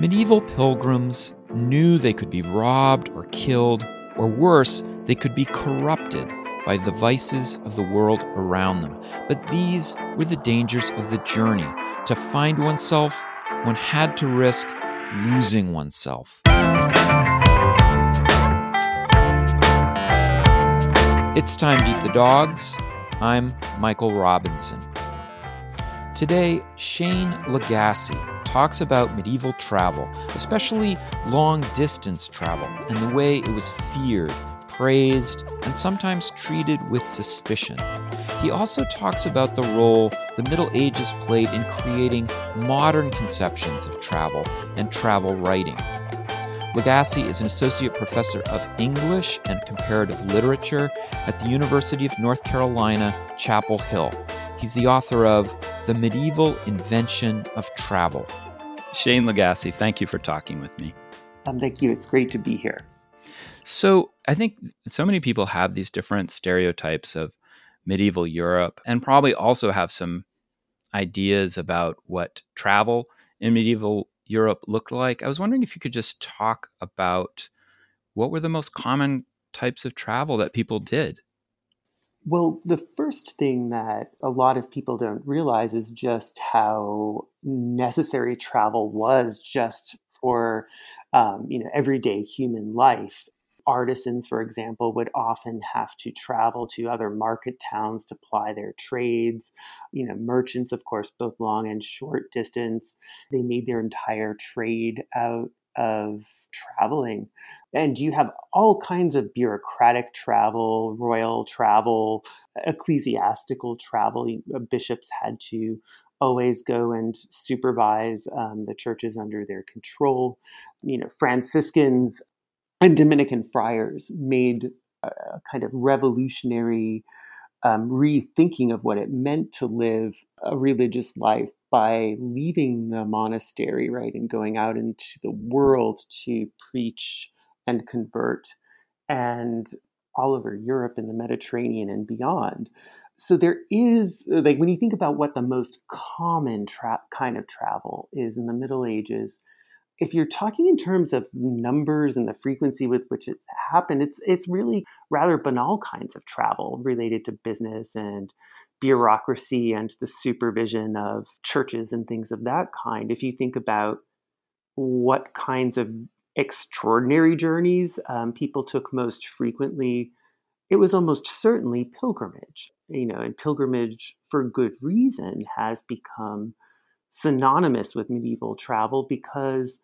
Medieval pilgrims knew they could be robbed or killed, or worse, they could be corrupted by the vices of the world around them. But these were the dangers of the journey. To find oneself, one had to risk losing oneself. It's time to eat the dogs. I'm Michael Robinson. Today, Shane Legassie talks about medieval travel, especially long distance travel, and the way it was feared, praised, and sometimes treated with suspicion. He also talks about the role the Middle Ages played in creating modern conceptions of travel and travel writing. Legassie is an associate professor of English and comparative literature at the University of North Carolina, Chapel Hill. He's the author of The Medieval Invention of Travel. Shane Legassie, thank you for talking with me. Um, thank you. It's great to be here. So, I think so many people have these different stereotypes of medieval Europe and probably also have some ideas about what travel in medieval Europe looked like. I was wondering if you could just talk about what were the most common types of travel that people did. Well, the first thing that a lot of people don't realize is just how necessary travel was just for um, you know everyday human life artisans, for example, would often have to travel to other market towns to ply their trades. You know, merchants, of course, both long and short distance, they made their entire trade out of traveling. And you have all kinds of bureaucratic travel, royal travel, ecclesiastical travel. Bishops had to always go and supervise um, the churches under their control. You know, Franciscans and Dominican friars made a kind of revolutionary um, rethinking of what it meant to live a religious life by leaving the monastery, right, and going out into the world to preach and convert, and all over Europe and the Mediterranean and beyond. So there is, like, when you think about what the most common tra- kind of travel is in the Middle Ages, if you're talking in terms of numbers and the frequency with which it's happened, it's it's really rather banal kinds of travel related to business and bureaucracy and the supervision of churches and things of that kind. If you think about what kinds of extraordinary journeys um, people took most frequently, it was almost certainly pilgrimage. You know, and pilgrimage for good reason has become synonymous with medieval travel because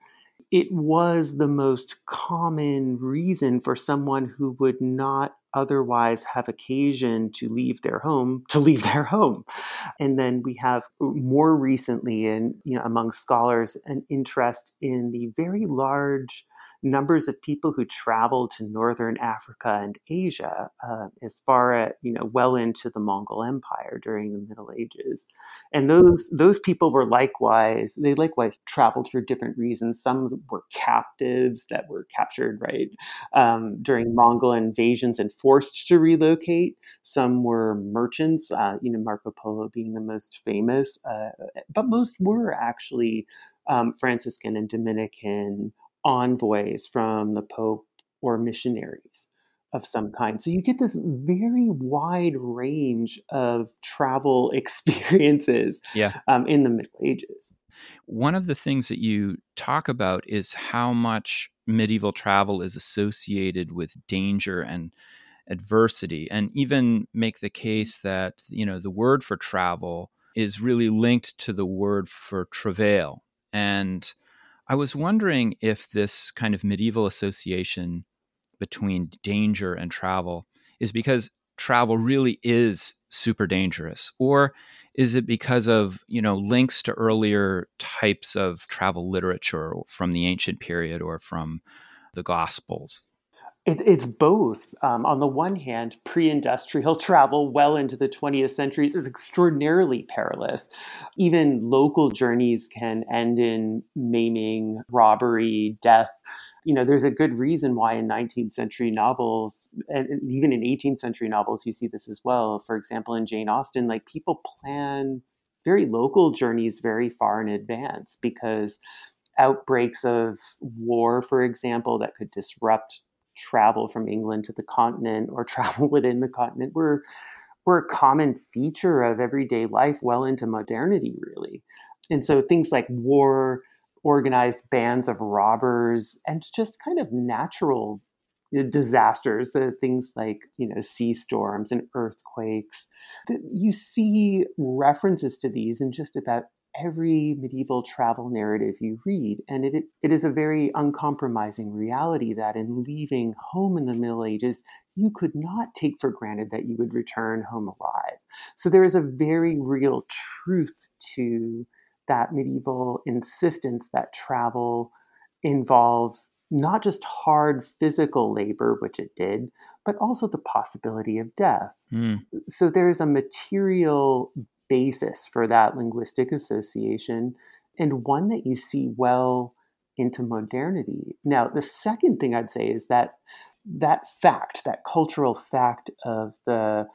it was the most common reason for someone who would not otherwise have occasion to leave their home to leave their home. And then we have more recently and you know among scholars an interest in the very large numbers of people who traveled to northern Africa and Asia uh, as far as you know well into the Mongol Empire during the Middle Ages, and those those people were likewise they likewise traveled for different reasons. Some were captives that were captured right um, during Mongol invasions and forced to relocate. Some were merchants, uh, you know Marco Polo being the most famous, uh, but most were actually um, Franciscan and Dominican envoys from the Pope or missionaries of some kind. So you get this very wide range of travel experiences yeah. um, in the Middle Ages. One of the things that you talk about is how much medieval travel is associated with danger and adversity, and even make the case that you know the word for travel is really linked to the word for travail and I was wondering if this kind of medieval association between danger and travel is because travel really is super dangerous or is it because of you know links to earlier types of travel literature from the ancient period or from the gospels it, it's both. Um, on the one hand, pre industrial travel well into the 20th century is extraordinarily perilous. Even local journeys can end in maiming, robbery, death. You know, there's a good reason why in 19th century novels, and even in 18th century novels, you see this as well. For example, in Jane Austen, like people plan very local journeys very far in advance because outbreaks of war, for example, that could disrupt travel from England to the continent or travel within the continent were were a common feature of everyday life well into modernity, really. And so things like war, organized bands of robbers, and just kind of natural disasters, uh, things like you know sea storms and earthquakes. That you see references to these in just about every medieval travel narrative you read. And it, it is a very uncompromising reality that in leaving home in the Middle Ages, you could not take for granted that you would return home alive. So there is a very real truth to that medieval insistence that travel involves not just hard physical labor, which it did, but also the possibility of death. Mm. So there's a material basis for that linguistic association and one that you see well into modernity. Now, the second thing I'd say is that that fact, that cultural fact of the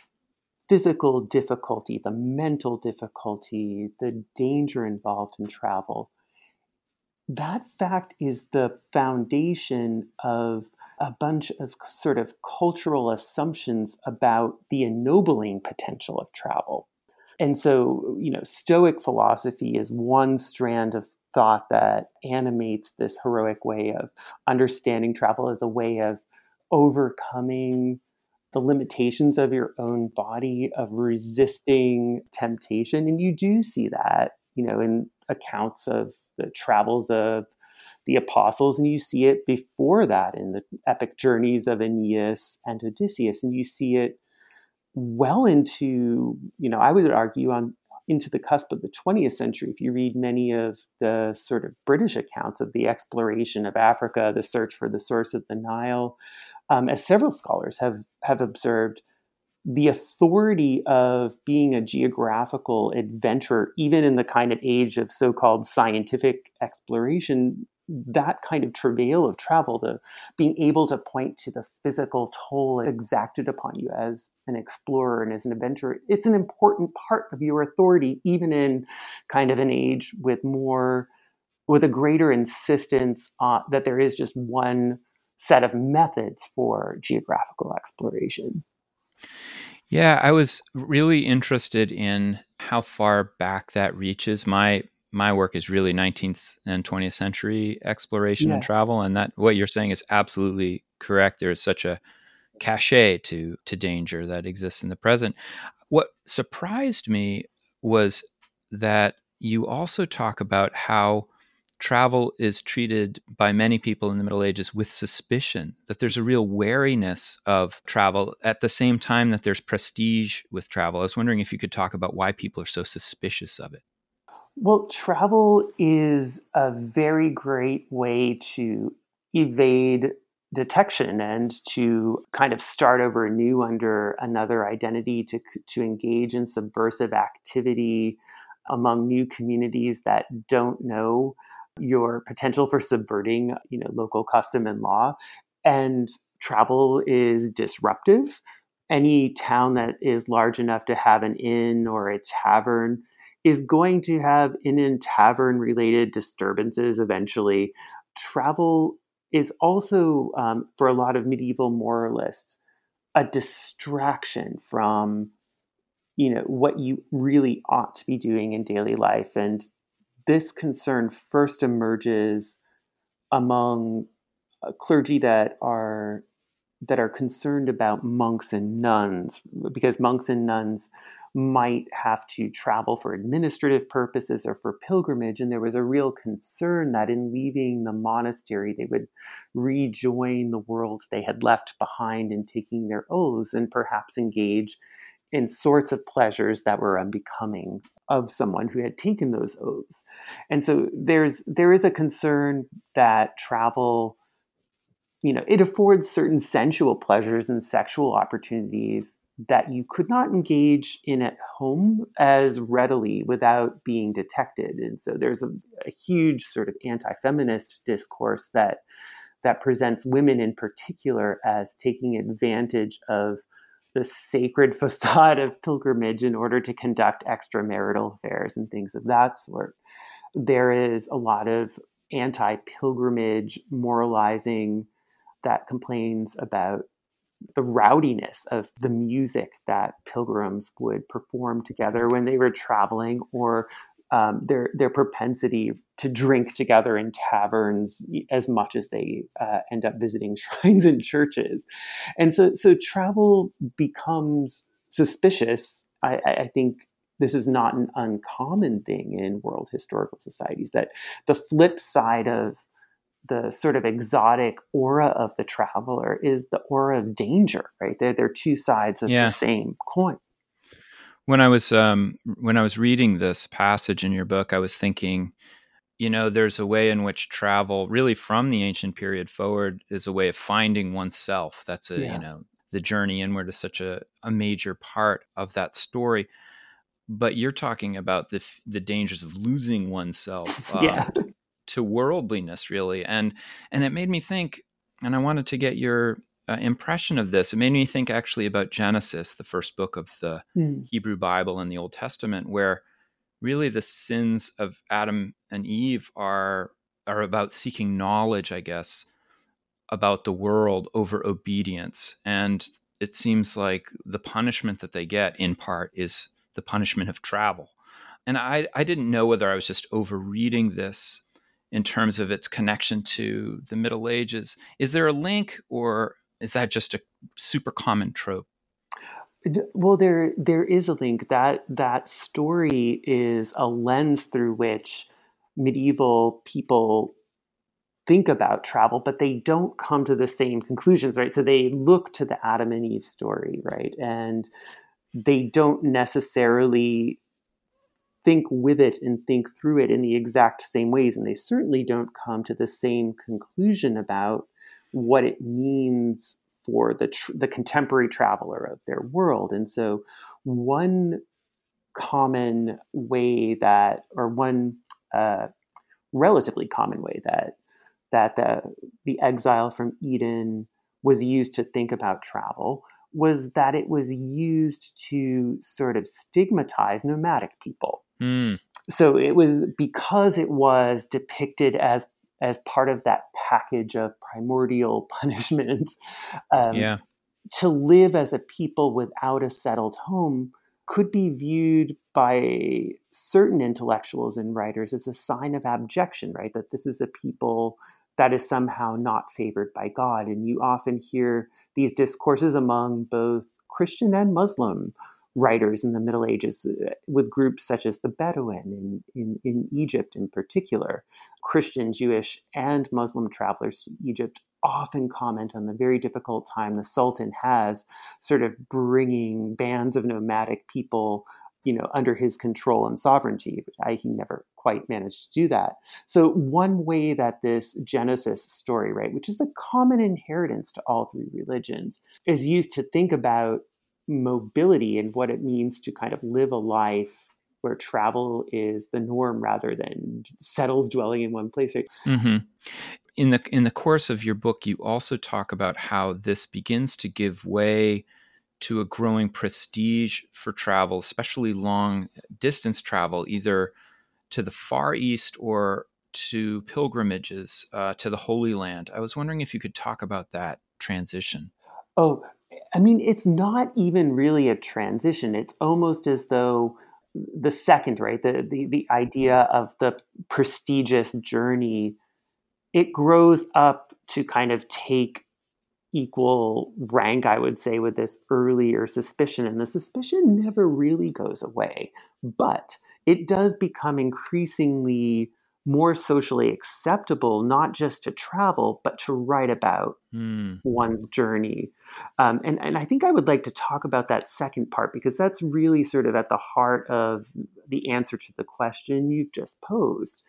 physical difficulty, the mental difficulty, the danger involved in travel, that fact is the foundation of a bunch of sort of cultural assumptions about the ennobling potential of travel. And so, you know, Stoic philosophy is one strand of thought that animates this heroic way of understanding travel as a way of overcoming the limitations of your own body, of resisting temptation. And you do see that, you know, in accounts of the travels of the apostles, and you see it before that in the epic journeys of Aeneas and Odysseus, and you see it well into, you know, I would argue on into the cusp of the 20th century. If you read many of the sort of British accounts of the exploration of Africa, the search for the source of the Nile, um, as several scholars have have observed, the authority of being a geographical adventurer, even in the kind of age of so-called scientific exploration, that kind of travail of travel, the being able to point to the physical toll exacted upon you as an explorer and as an adventurer, it's an important part of your authority, even in kind of an age with more, with a greater insistence uh, that there is just one set of methods for geographical exploration. Yeah, I was really interested in how far back that reaches. My my work is really 19th and 20th century exploration yeah. and travel and that what you're saying is absolutely correct there is such a cachet to to danger that exists in the present what surprised me was that you also talk about how travel is treated by many people in the Middle Ages with suspicion, that there's a real wariness of travel at the same time that there's prestige with travel. I was wondering if you could talk about why people are so suspicious of it. Well, travel is a very great way to evade detection and to kind of start over new under another identity to to engage in subversive activity among new communities that don't know your potential for subverting you know local custom and law. And travel is disruptive. Any town that is large enough to have an inn or a tavern is going to have inn and tavern related disturbances eventually. Travel is also, um, for a lot of medieval moralists, a distraction from you know what you really ought to be doing in daily life and this concern first emerges among uh, clergy that are that are concerned about monks and nuns because monks and nuns might have to travel for administrative purposes or for pilgrimage. And there was a real concern that in leaving the monastery, they would rejoin the world they had left behind in taking their oaths and perhaps engage in sorts of pleasures that were unbecoming of someone who had taken those oaths. And so there's there is a concern that travel you know it affords certain sensual pleasures and sexual opportunities that you could not engage in at home as readily without being detected. And so there's a, a huge sort of anti-feminist discourse that that presents women in particular as taking advantage of the sacred facade of pilgrimage in order to conduct extramarital affairs and things of that sort. There is a lot of anti pilgrimage moralizing that complains about the rowdiness of the music that pilgrims would perform together when they were traveling or um, their their propensity to drink together in taverns as much as they uh, end up visiting shrines and churches, and so so travel becomes suspicious. I, I think this is not an uncommon thing in world historical societies. That the flip side of the sort of exotic aura of the traveler is the aura of danger, right? They're, they're two sides of yeah. the same coin. When I was um, when I was reading this passage in your book, I was thinking, you know, there's a way in which travel, really from the ancient period forward, is a way of finding oneself. That's a yeah. you know the journey inward is such a, a major part of that story but you're talking about the the dangers of losing oneself uh, yeah. To worldliness really. And and it made me think and i wanted to get your uh, impression of this. It made me think actually about genesis the first book of the mm. hebrew bible and the old testament where really the sins of adam and eve are are about seeking knowledge i guess about the world over obedience. And it seems like the punishment that they get in part is the punishment of travel. And i i didn't know whether i was just overreading this in terms of its connection to the Middle Ages. Is there a link, or is that just a super common trope? Well, there there is a link. That that story is a lens through which medieval people think about travel, but they don't come to the same conclusions, right? So they look to the Adam and Eve story, right? And they don't necessarily think with it and think through it in the exact same ways. And they certainly don't come to the same conclusion about what it means for the, tr- the contemporary traveler of their world. And so, one common way that, or one uh, relatively common way that that the, the exile from Eden was used to think about travel was that it was used to sort of stigmatize nomadic people. Mm. So it was because it was depicted as as part of that package of primordial punishments. Um, yeah. To live as a people without a settled home could be viewed by certain intellectuals and writers as a sign of abjection, right? That this is a people that is somehow not favored by God. And you often hear these discourses among both Christian and Muslim writers in the Middle Ages uh, with groups such as the Bedouin in, in, in Egypt in particular. Christian, Jewish, and Muslim travelers to Egypt often comment on the very difficult time the Sultan has sort of bringing bands of nomadic people you know under his control and sovereignty I, he never quite managed to do that so one way that this genesis story right which is a common inheritance to all three religions is used to think about mobility and what it means to kind of live a life where travel is the norm rather than settled dwelling in one place. Mm-hmm. In the in the course of your book, you also talk about how this begins to give way to a growing prestige for travel, especially long distance travel, either to the Far East or to pilgrimages uh, to the Holy Land. I was wondering if you could talk about that transition. Oh, I mean, it's not even really a transition. It's almost as though the second, right? The, the, the idea of the prestigious journey, it grows up to kind of take equal rank, I would say, with this earlier suspicion. And the suspicion never really goes away, but it does become increasingly more socially acceptable, not just to travel, but to write about mm. one's journey. Um, and, and I think I would like to talk about that second part because that's really sort of at the heart of the answer to the question you've just posed.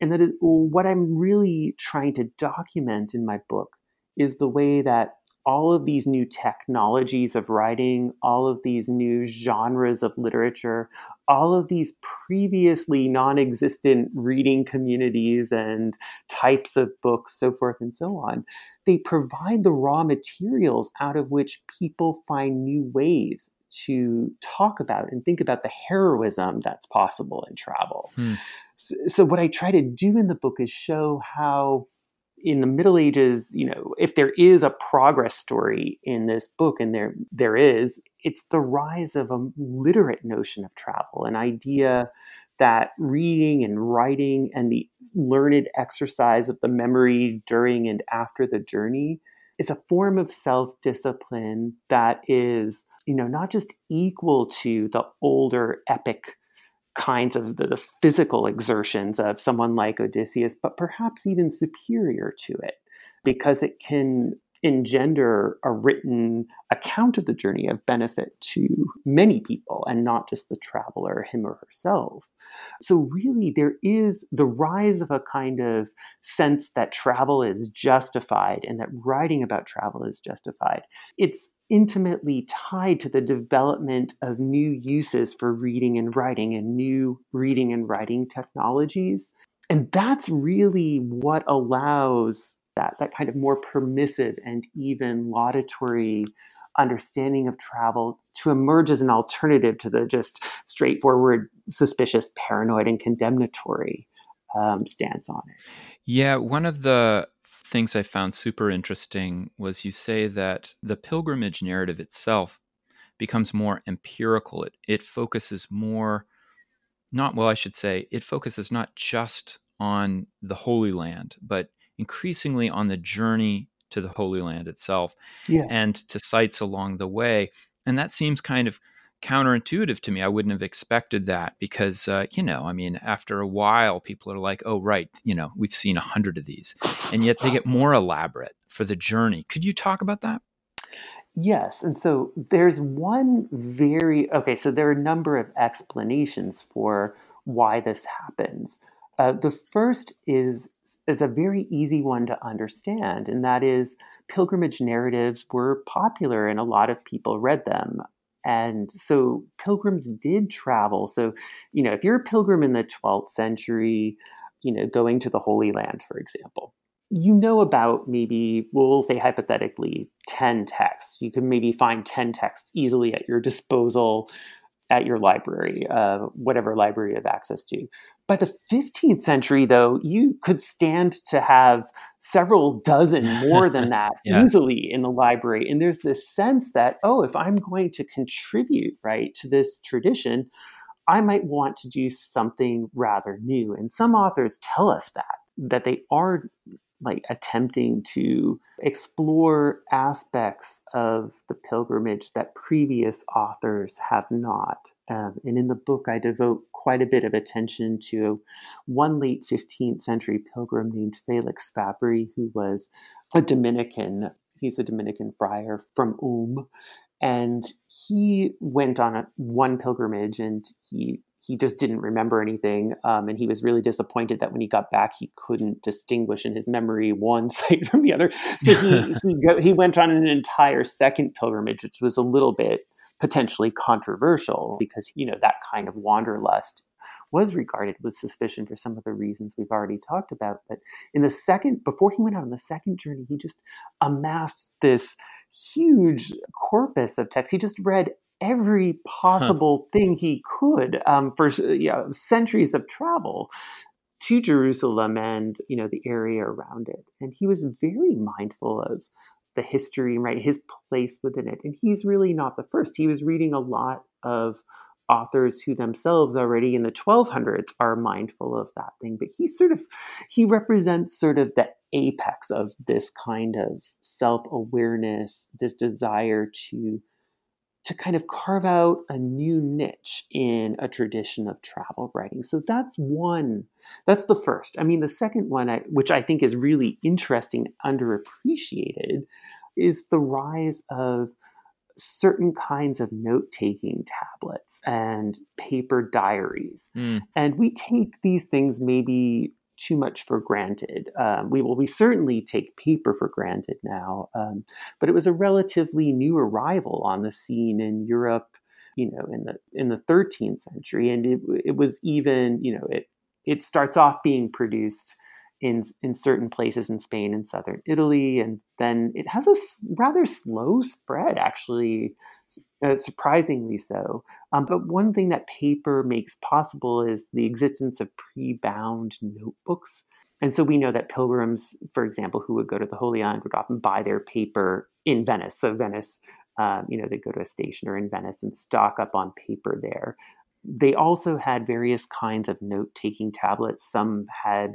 And that is, what I'm really trying to document in my book is the way that all of these new technologies of writing, all of these new genres of literature, all of these previously non existent reading communities and types of books, so forth and so on, they provide the raw materials out of which people find new ways to talk about and think about the heroism that's possible in travel. Hmm. So, so, what I try to do in the book is show how in the Middle Ages, you know, if there is a progress story in this book, and there there is, it's the rise of a literate notion of travel, an idea that reading and writing and the learned exercise of the memory during and after the journey is a form of self-discipline that is, you know, not just equal to the older epic kinds of the, the, physical exertions of someone like Odysseus, but perhaps even superior to it because it can engender a written account of the journey of benefit to many people and not just the traveler, him or herself. So, really, there is the rise of a kind of sense that travel is justified and that writing about travel is justified. It's intimately tied to the development of new uses for reading and writing and new reading and writing technologies. And that's really what allows that that kind of more permissive and even laudatory understanding of travel to emerge as an alternative to the just straightforward suspicious paranoid and condemnatory um, stance on it. Yeah one of the things i found super interesting was you say that the pilgrimage narrative itself becomes more empirical. It, it focuses more not well i should say it focuses not just on the holy land but increasingly on the journey to the Holy Land itself yeah. and to sites along the way. And that seems kind of counterintuitive to me. I wouldn't have expected that because, uh, you know, I mean, after a while, people are like, oh, right, you know, we've seen a hundred of these. And yet they get more elaborate for the journey. Could you talk about that? Yes. And so there's one very, okay, so there are a number of explanations for why this happens. Uh, the first is is a very easy one to understand, and that is pilgrimage narratives were popular and a lot of people read them. And so pilgrims did travel. So, you know, if you're a pilgrim in the 12th century, you know, going to the Holy Land, for example, you know about maybe, we'll say hypothetically, 10 texts. You can maybe find 10 texts easily at your disposal at your library, uh, whatever library you have access to. By the 15th century, though, you could stand to have several dozen more than that yeah. easily in the library. And there's this sense that, oh, if I'm going to contribute, right, to this tradition, I might want to do something rather new. And some authors tell us that, that they are like attempting to explore aspects of the pilgrimage that previous authors have not. Um, and in the book, I devote quite a bit of attention to one late 15th century pilgrim named Felix Fabri, who was a Dominican. He's a Dominican friar from Ulm. And he went on a, one pilgrimage and he he just didn't remember anything. Um, and he was really disappointed that when he got back, he couldn't distinguish in his memory one site from the other. So he, he, go, he went on an entire second pilgrimage, which was a little bit potentially controversial because, you know, that kind of wanderlust was regarded with suspicion for some of the reasons we've already talked about. But in the second, before he went out on the second journey, he just amassed this huge corpus of texts. He just read every possible huh. thing he could um, for you know, centuries of travel to Jerusalem and you know the area around it. And he was very mindful of the history, right? His place within it. And he's really not the first. He was reading a lot of authors who themselves already in the 1200s are mindful of that thing but he sort of he represents sort of the apex of this kind of self-awareness this desire to to kind of carve out a new niche in a tradition of travel writing. So that's one, that's the first. I mean, the second one, I, which I think is really interesting, underappreciated, is the rise of certain kinds of note taking tablets and paper diaries. Mm. And we take these things maybe too much for granted. Um, we will we certainly take paper for granted now, um, but it was a relatively new arrival on the scene in Europe, you know, in the in the 13th century, and it, it was even you know it it starts off being produced in in certain places in Spain and southern Italy, and then it has a rather slow spread, actually, uh, surprisingly so. Um, but one thing that paper makes possible is the existence of pre-bound notebooks. And so we know that pilgrims, for example, who would go to the Holy Land would often buy their paper in Venice. So Venice, um, you know, they go to a stationer in Venice and stock up on paper there. They also had various kinds of note taking tablets. Some had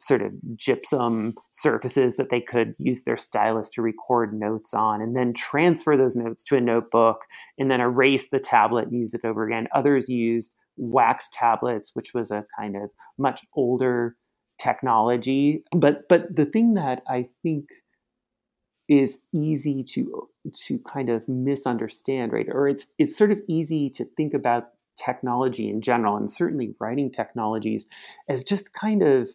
sort of gypsum surfaces that they could use their stylus to record notes on and then transfer those notes to a notebook and then erase the tablet and use it over again. Others used wax tablets, which was a kind of much older technology. But but the thing that I think is easy to to kind of misunderstand, right? Or it's it's sort of easy to think about technology in general and certainly writing technologies as just kind of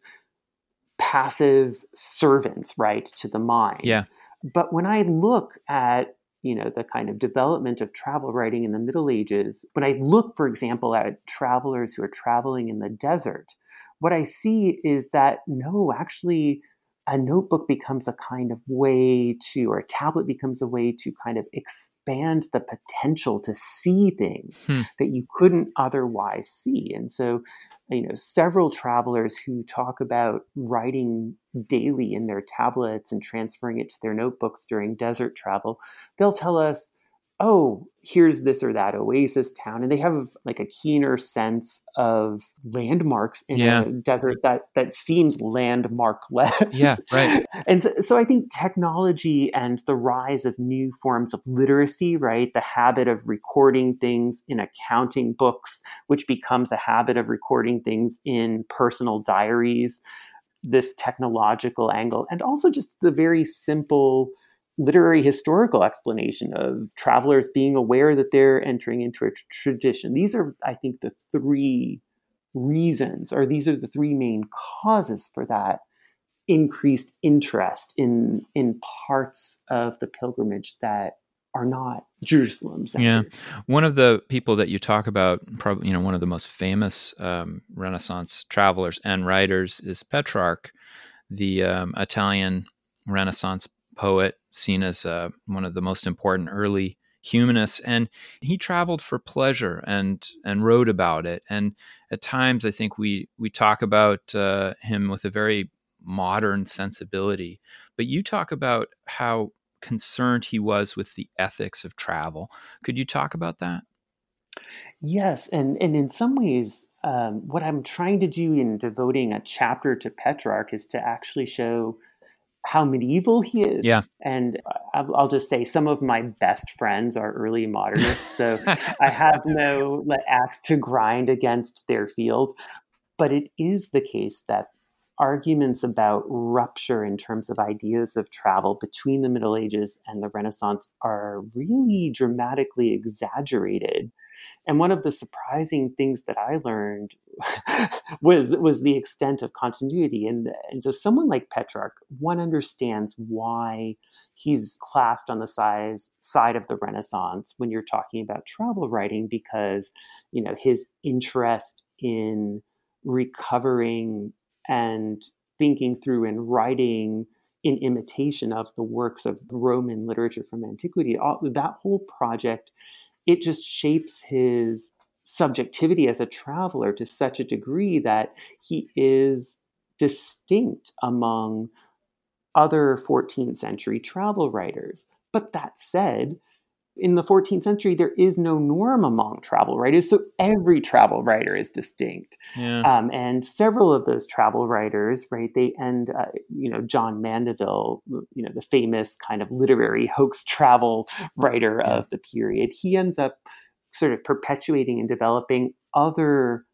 passive servants, right, to the mind. Yeah. But when I look at you know the kind of development of travel writing in the middle ages when i look for example at travelers who are traveling in the desert what i see is that no actually a notebook becomes a kind of way to, or a tablet becomes a way to kind of expand the potential to see things hmm. that you couldn't otherwise see. And so, you know, several travelers who talk about writing daily in their tablets and transferring it to their notebooks during desert travel, they'll tell us oh, here's this or that oasis town, and they have like a keener sense of landmarks in yeah. a desert that that seems landmarkless. Yeah, right. and so, so I think technology and the rise of new forms of literacy, right, the habit of recording things in accounting books, which becomes a habit of recording things in personal diaries. This technological angle, and also just the very simple literary historical explanation of travelers being aware that they're entering into a tr- tradition. These are, I think, the three reasons, or these are the three main causes for that increased interest in in parts of the pilgrimage that are not Jerusalem. Yeah, one of the people that you talk about, probably you know, one of the most famous um, Renaissance travelers and writers is Petrarch, the um, Italian Renaissance poet, seen as uh, one of the most important early humanists, and he traveled for pleasure and and wrote about it. And at times, I think we we talk about uh, him with a very modern sensibility, but you talk about how concerned he was with the ethics of travel. Could you talk about that? Yes, and and in some ways, um, what I'm trying to do in devoting a chapter to Petrarch is to actually show how medieval he is. Yeah. And I'll, I'll, just say some of my best friends are early modernists. So I have no axe to grind against their field. But it is the case that arguments about rupture in terms of ideas of travel between the Middle Ages and the Renaissance are really dramatically exaggerated and one of the surprising things that I learned was was the extent of continuity. And, and so someone like Petrarch, one understands why he's classed on the size, side of the Renaissance when you're talking about travel writing, because you know his interest in recovering and thinking through and writing in imitation of the works of Roman literature from antiquity. All, that whole project it just shapes his subjectivity as a traveler to such a degree that he is distinct among other 14th century travel writers. But that said, in the 14th century, there is no norm among travel writers, so every travel writer is distinct. Yeah. Um, and several of those travel writers, right, they end, uh, you know, John Mandeville, you know, the famous kind of literary hoax travel writer yeah. of the period, he ends up sort of perpetuating and developing other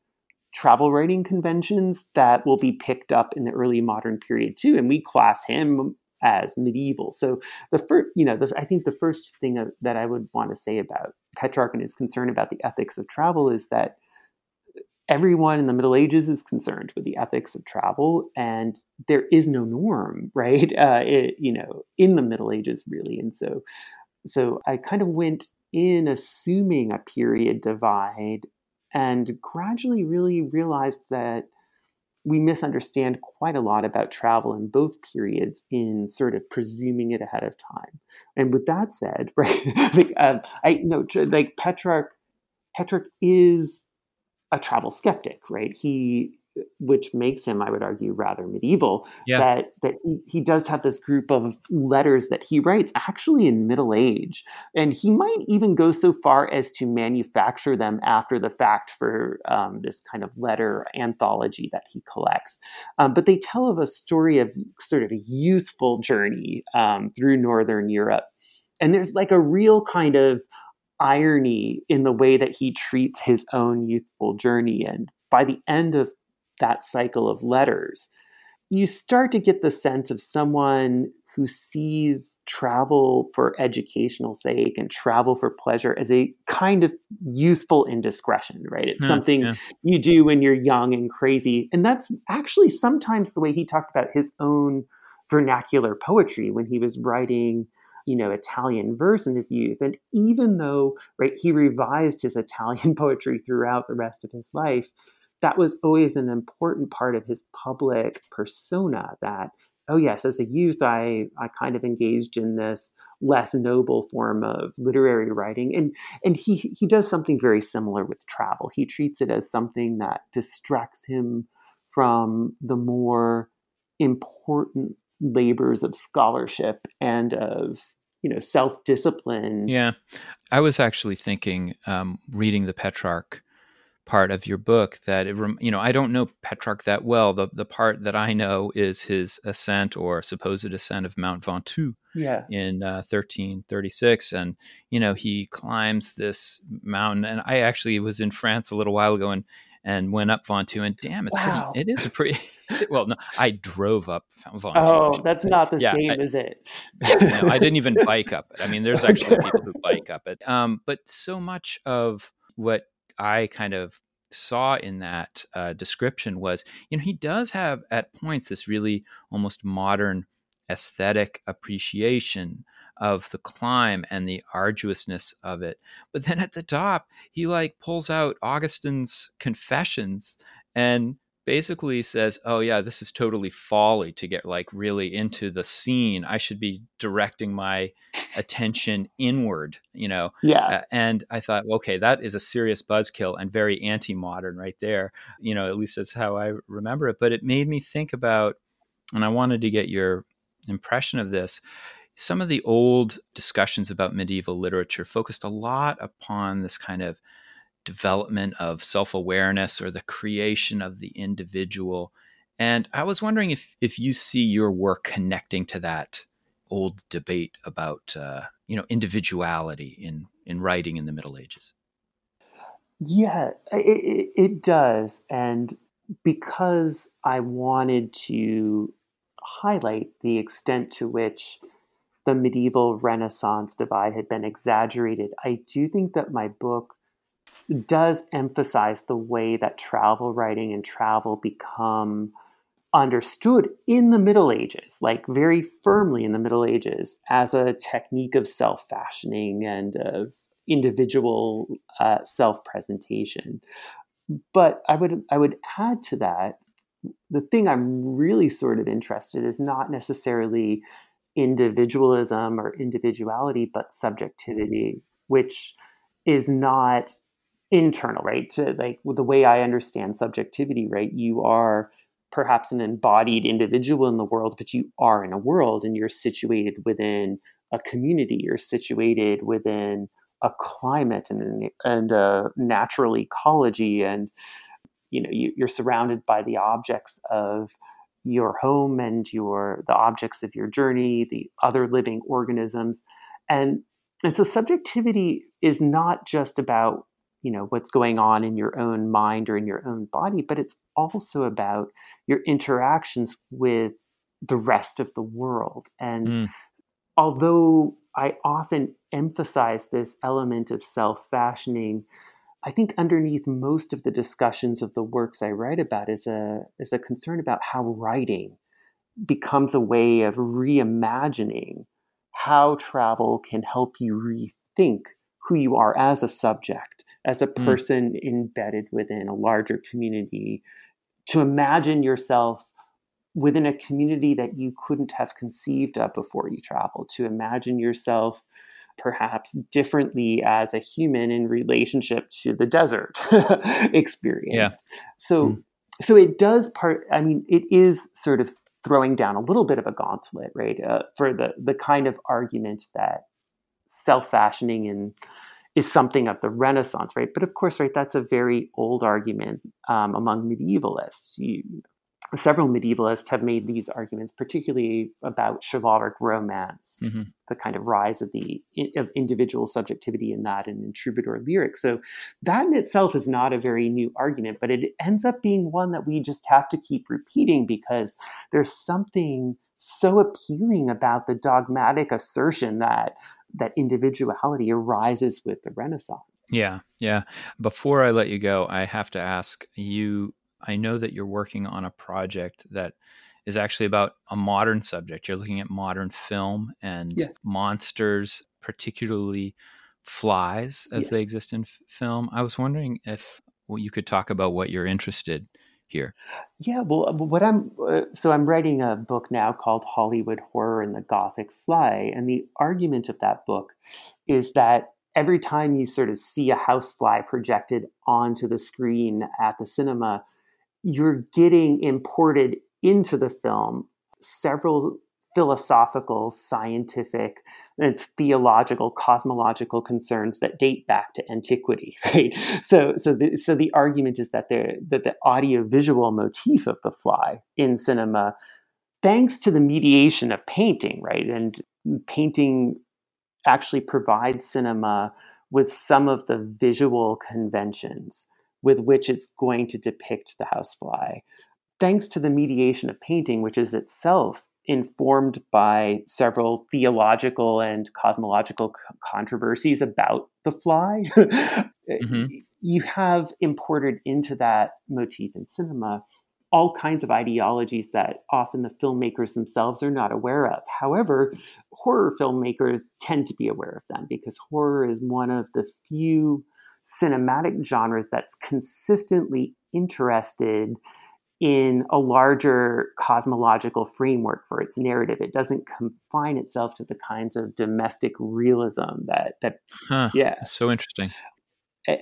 travel writing conventions that will be picked up in the early modern period too. And we class him as medieval. So the first, you know, the, I think the first thing that I would want to say about Petrarch and his concern about the ethics of travel is that everyone in the Middle Ages is concerned with the ethics of travel, and there is no norm, right? Uh, it, you know, in the Middle Ages, really, and so, so I kind of went in assuming a period divide, and gradually really realized that we misunderstand quite a lot about travel in both periods in sort of presuming it ahead of time. And with that said, right, like, um, I know like Petrarch, Petrarch is a travel skeptic, right? He which makes him, I would argue, rather medieval. Yeah. That that he, he does have this group of letters that he writes actually in middle age, and he might even go so far as to manufacture them after the fact for um, this kind of letter anthology that he collects. Um, but they tell of a story of sort of a youthful journey um, through northern Europe, and there's like a real kind of irony in the way that he treats his own youthful journey and by the end of that cycle of letters, you start to get the sense of someone who sees travel for educational sake and travel for pleasure as a kind of youthful indiscretion, right? It's yeah, something yeah. you do when you're young and crazy. And that's actually sometimes the way he talked about his own vernacular poetry when he was writing you know Italian verse in his youth and even though right he revised his Italian poetry throughout the rest of his life that was always an important part of his public persona that oh yes as a youth i i kind of engaged in this less noble form of literary writing. And and he he does something very similar with travel. He treats it as something that distracts him from the more important labors of scholarship and of you know self-discipline. Yeah. I was actually thinking um, reading the petrarch part of your book that it, you know I don't know Petrarch that well. The the part that I know is his ascent or supposed ascent of Mount Ventoux yeah. in uh, 1336, and you know he climbs this mountain. And I actually was in France a little while ago and and went up Ventoux, and damn, it's wow. pretty. It is a pretty. well, no, I drove up Ventoux. Oh, that's say. not the yeah, same, I, is it? no, I didn't even bike up it. I mean, there's actually okay. people who bike up it. Um, but so much of what I kind of saw in that uh, description was, you know, he does have at points this really almost modern aesthetic appreciation of the climb and the arduousness of it. But then at the top, he like pulls out Augustine's Confessions and basically says, "Oh yeah, this is totally folly to get like really into the scene. I should be directing my attention inward, you know." Yeah. Uh, and I thought, okay, that is a serious buzzkill and very anti-modern right there. You know, at least that's how I remember it. But it made me think about, and I wanted to get your impression of this. Some of the old discussions about medieval literature focused a lot upon this kind of development of self awareness or the creation of the individual. And I was wondering if, if you see your work connecting to that old debate about uh, you know individuality in in writing in the Middle Ages. Yeah, it, it does, and because I wanted to highlight the extent to which the medieval Renaissance divide had been exaggerated, I do think that my book does emphasize the way that travel writing and travel become understood in the Middle Ages, like very firmly in the Middle Ages, as a technique of self fashioning and of individual uh, self presentation. But I would I would add to that the thing I'm really sort of interested is not necessarily individualism or individuality, but subjectivity, which is not internal, right? To like the way I understand subjectivity, right? You are perhaps an embodied individual in the world, but you are in a world and you're situated within a community, you're situated within a climate and, and a natural ecology and you know you, you're surrounded by the objects of your home and your the objects of your journey the other living organisms and and so subjectivity is not just about you know what's going on in your own mind or in your own body but it's also about your interactions with the rest of the world and mm. although i often emphasize this element of self-fashioning i think underneath most of the discussions of the works i write about is a is a concern about how writing becomes a way of reimagining how travel can help you rethink who you are as a subject as a mm. person mm. embedded within a larger community to imagine yourself within a community that you couldn't have conceived of before you travel, to imagine yourself perhaps differently as a human in relationship to the desert experience. Yeah. So mm. so it does part I mean it is sort of throwing down a little bit of a gauntlet, right? Uh, for the the kind of argument that self-fashioning and is something of the Renaissance, right? But of course, right, that's a very old argument um, among medievalists. You, several medievalists have made these arguments, particularly about chivalric romance, mm-hmm. the kind of rise of the of individual subjectivity in that and in troubadour lyrics. So that in itself is not a very new argument, but it ends up being one that we just have to keep repeating because there's something so appealing about the dogmatic assertion that that individuality arises with the Renaissance. Yeah, yeah. Before I let you go, I have to ask you I know that you're working on a project that is actually about a modern subject. You're looking at modern film and yeah. monsters, particularly flies as yes. they exist in f- film. I was wondering if well, you could talk about what you're interested here. Yeah, well, uh, what I'm uh, so I'm writing a book now called Hollywood Horror and the Gothic Fly, and the argument of that book is that every time you sort of see a housefly projected onto the screen at the cinema, you're getting imported into the film several philosophical, scientific, and theological, cosmological concerns that date back to antiquity, right? So, so the, so the argument is that the that the audiovisual motif of the fly in cinema, thanks to the mediation of painting, right, and painting actually provides cinema with some of the visual conventions with which it's going to depict the housefly. Thanks to the mediation of painting, which is itself informed by several theological and cosmological controversies about the fly, mm-hmm. you have imported into that motif in cinema all kinds of ideologies that often the filmmakers themselves are not aware of. However, horror filmmakers tend to be aware of them because horror is one of the few cinematic genres that's consistently interested in a larger cosmological framework for its narrative. It doesn't confine itself to the kinds of domestic realism that that huh, yeah. So interesting.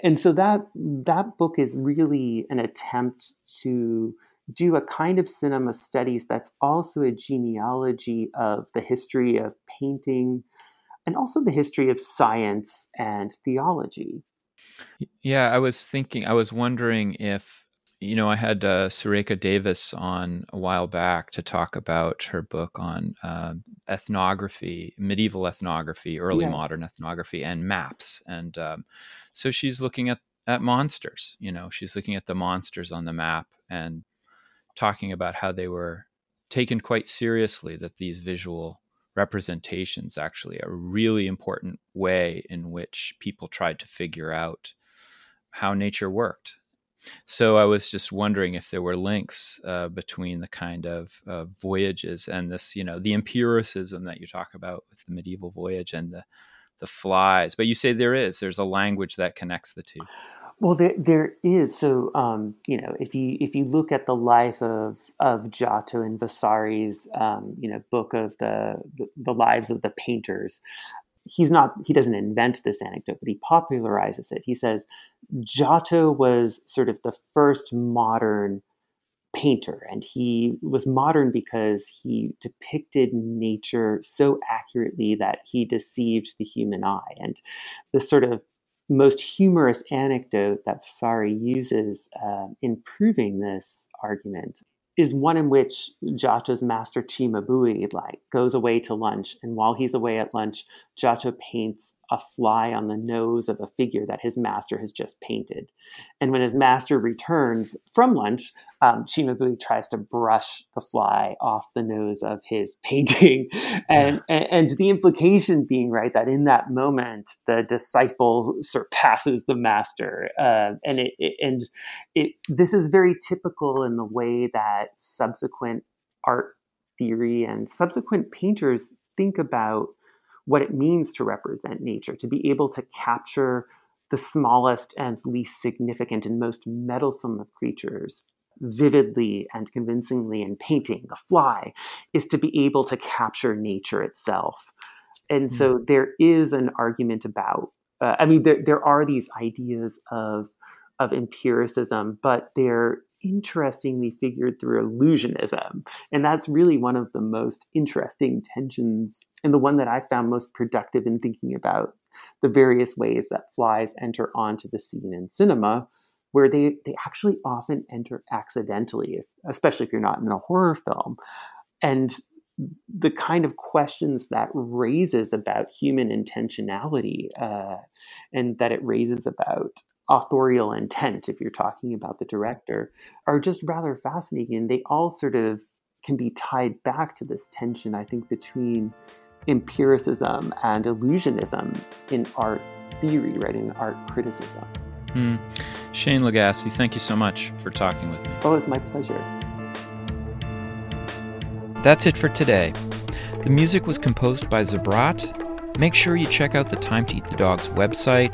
And so that that book is really an attempt to do a kind of cinema studies that's also a genealogy of the history of painting and also the history of science and theology. Yeah, I was thinking, I was wondering if, you know, I had uh, Surekha Davies on a while back to talk about her book on uh, ethnography, medieval ethnography, early yeah. modern ethnography, and maps. And um, so she's looking at, at monsters, you know, she's looking at the monsters on the map and talking about how they were taken quite seriously, that these visual representations actually a really important way in which people tried to figure out how nature worked. So I was just wondering if there were links uh, between the kind of uh, voyages and this, you know, the empiricism that you talk about with the medieval voyage and the the flies. But you say there is. There's a language that connects the two. Well, there there is. So, um, you know, if you if you look at the life of of Giotto and Vasari's, um, you know, book of the, the the lives of the painters, he's not he doesn't invent this anecdote, but he popularizes it. He says Giotto was sort of the first modern painter and he was modern because he depicted nature so accurately that he deceived the human eye and the sort of most humorous anecdote that Vasari uses uh, in proving this argument is one in which Giotto's master Cimabue like goes away to lunch, and while he's away at lunch, Giotto paints a fly on the nose of a figure that his master has just painted. And when his master returns from lunch, um, Cimabue tries to brush the fly off the nose of his painting. and, and, and the implication being, right, that in that moment, the disciple surpasses the master. Uh, and it, it, and it, this is very typical in the way that subsequent art theory and subsequent painters think about what it means to represent nature, to be able to capture the smallest and least significant and most meddlesome of creatures vividly and convincingly in painting, the fly, is to be able to capture nature itself. And so mm. there is an argument about, uh, I mean, there, there are these ideas of, of empiricism, but they're interestingly figured through illusionism. And that's really one of the most interesting tensions and the one that I found most productive in thinking about the various ways that flies enter onto the scene in cinema, where they, they actually often enter accidentally, especially if you're not in a horror film. And the kind of questions that raises about human intentionality uh, and that it raises about authorial intent, if you're talking about the director, are just rather fascinating. And they all sort of can be tied back to this tension, I think, between empiricism and illusionism in art theory, right, in art criticism. Hmm. Shayne Legassie, thank you so much for talking with me. Oh, it's my pleasure. That's it for today. The music was composed by Zabrat Make sure you check out the Time to Eat the Dog's website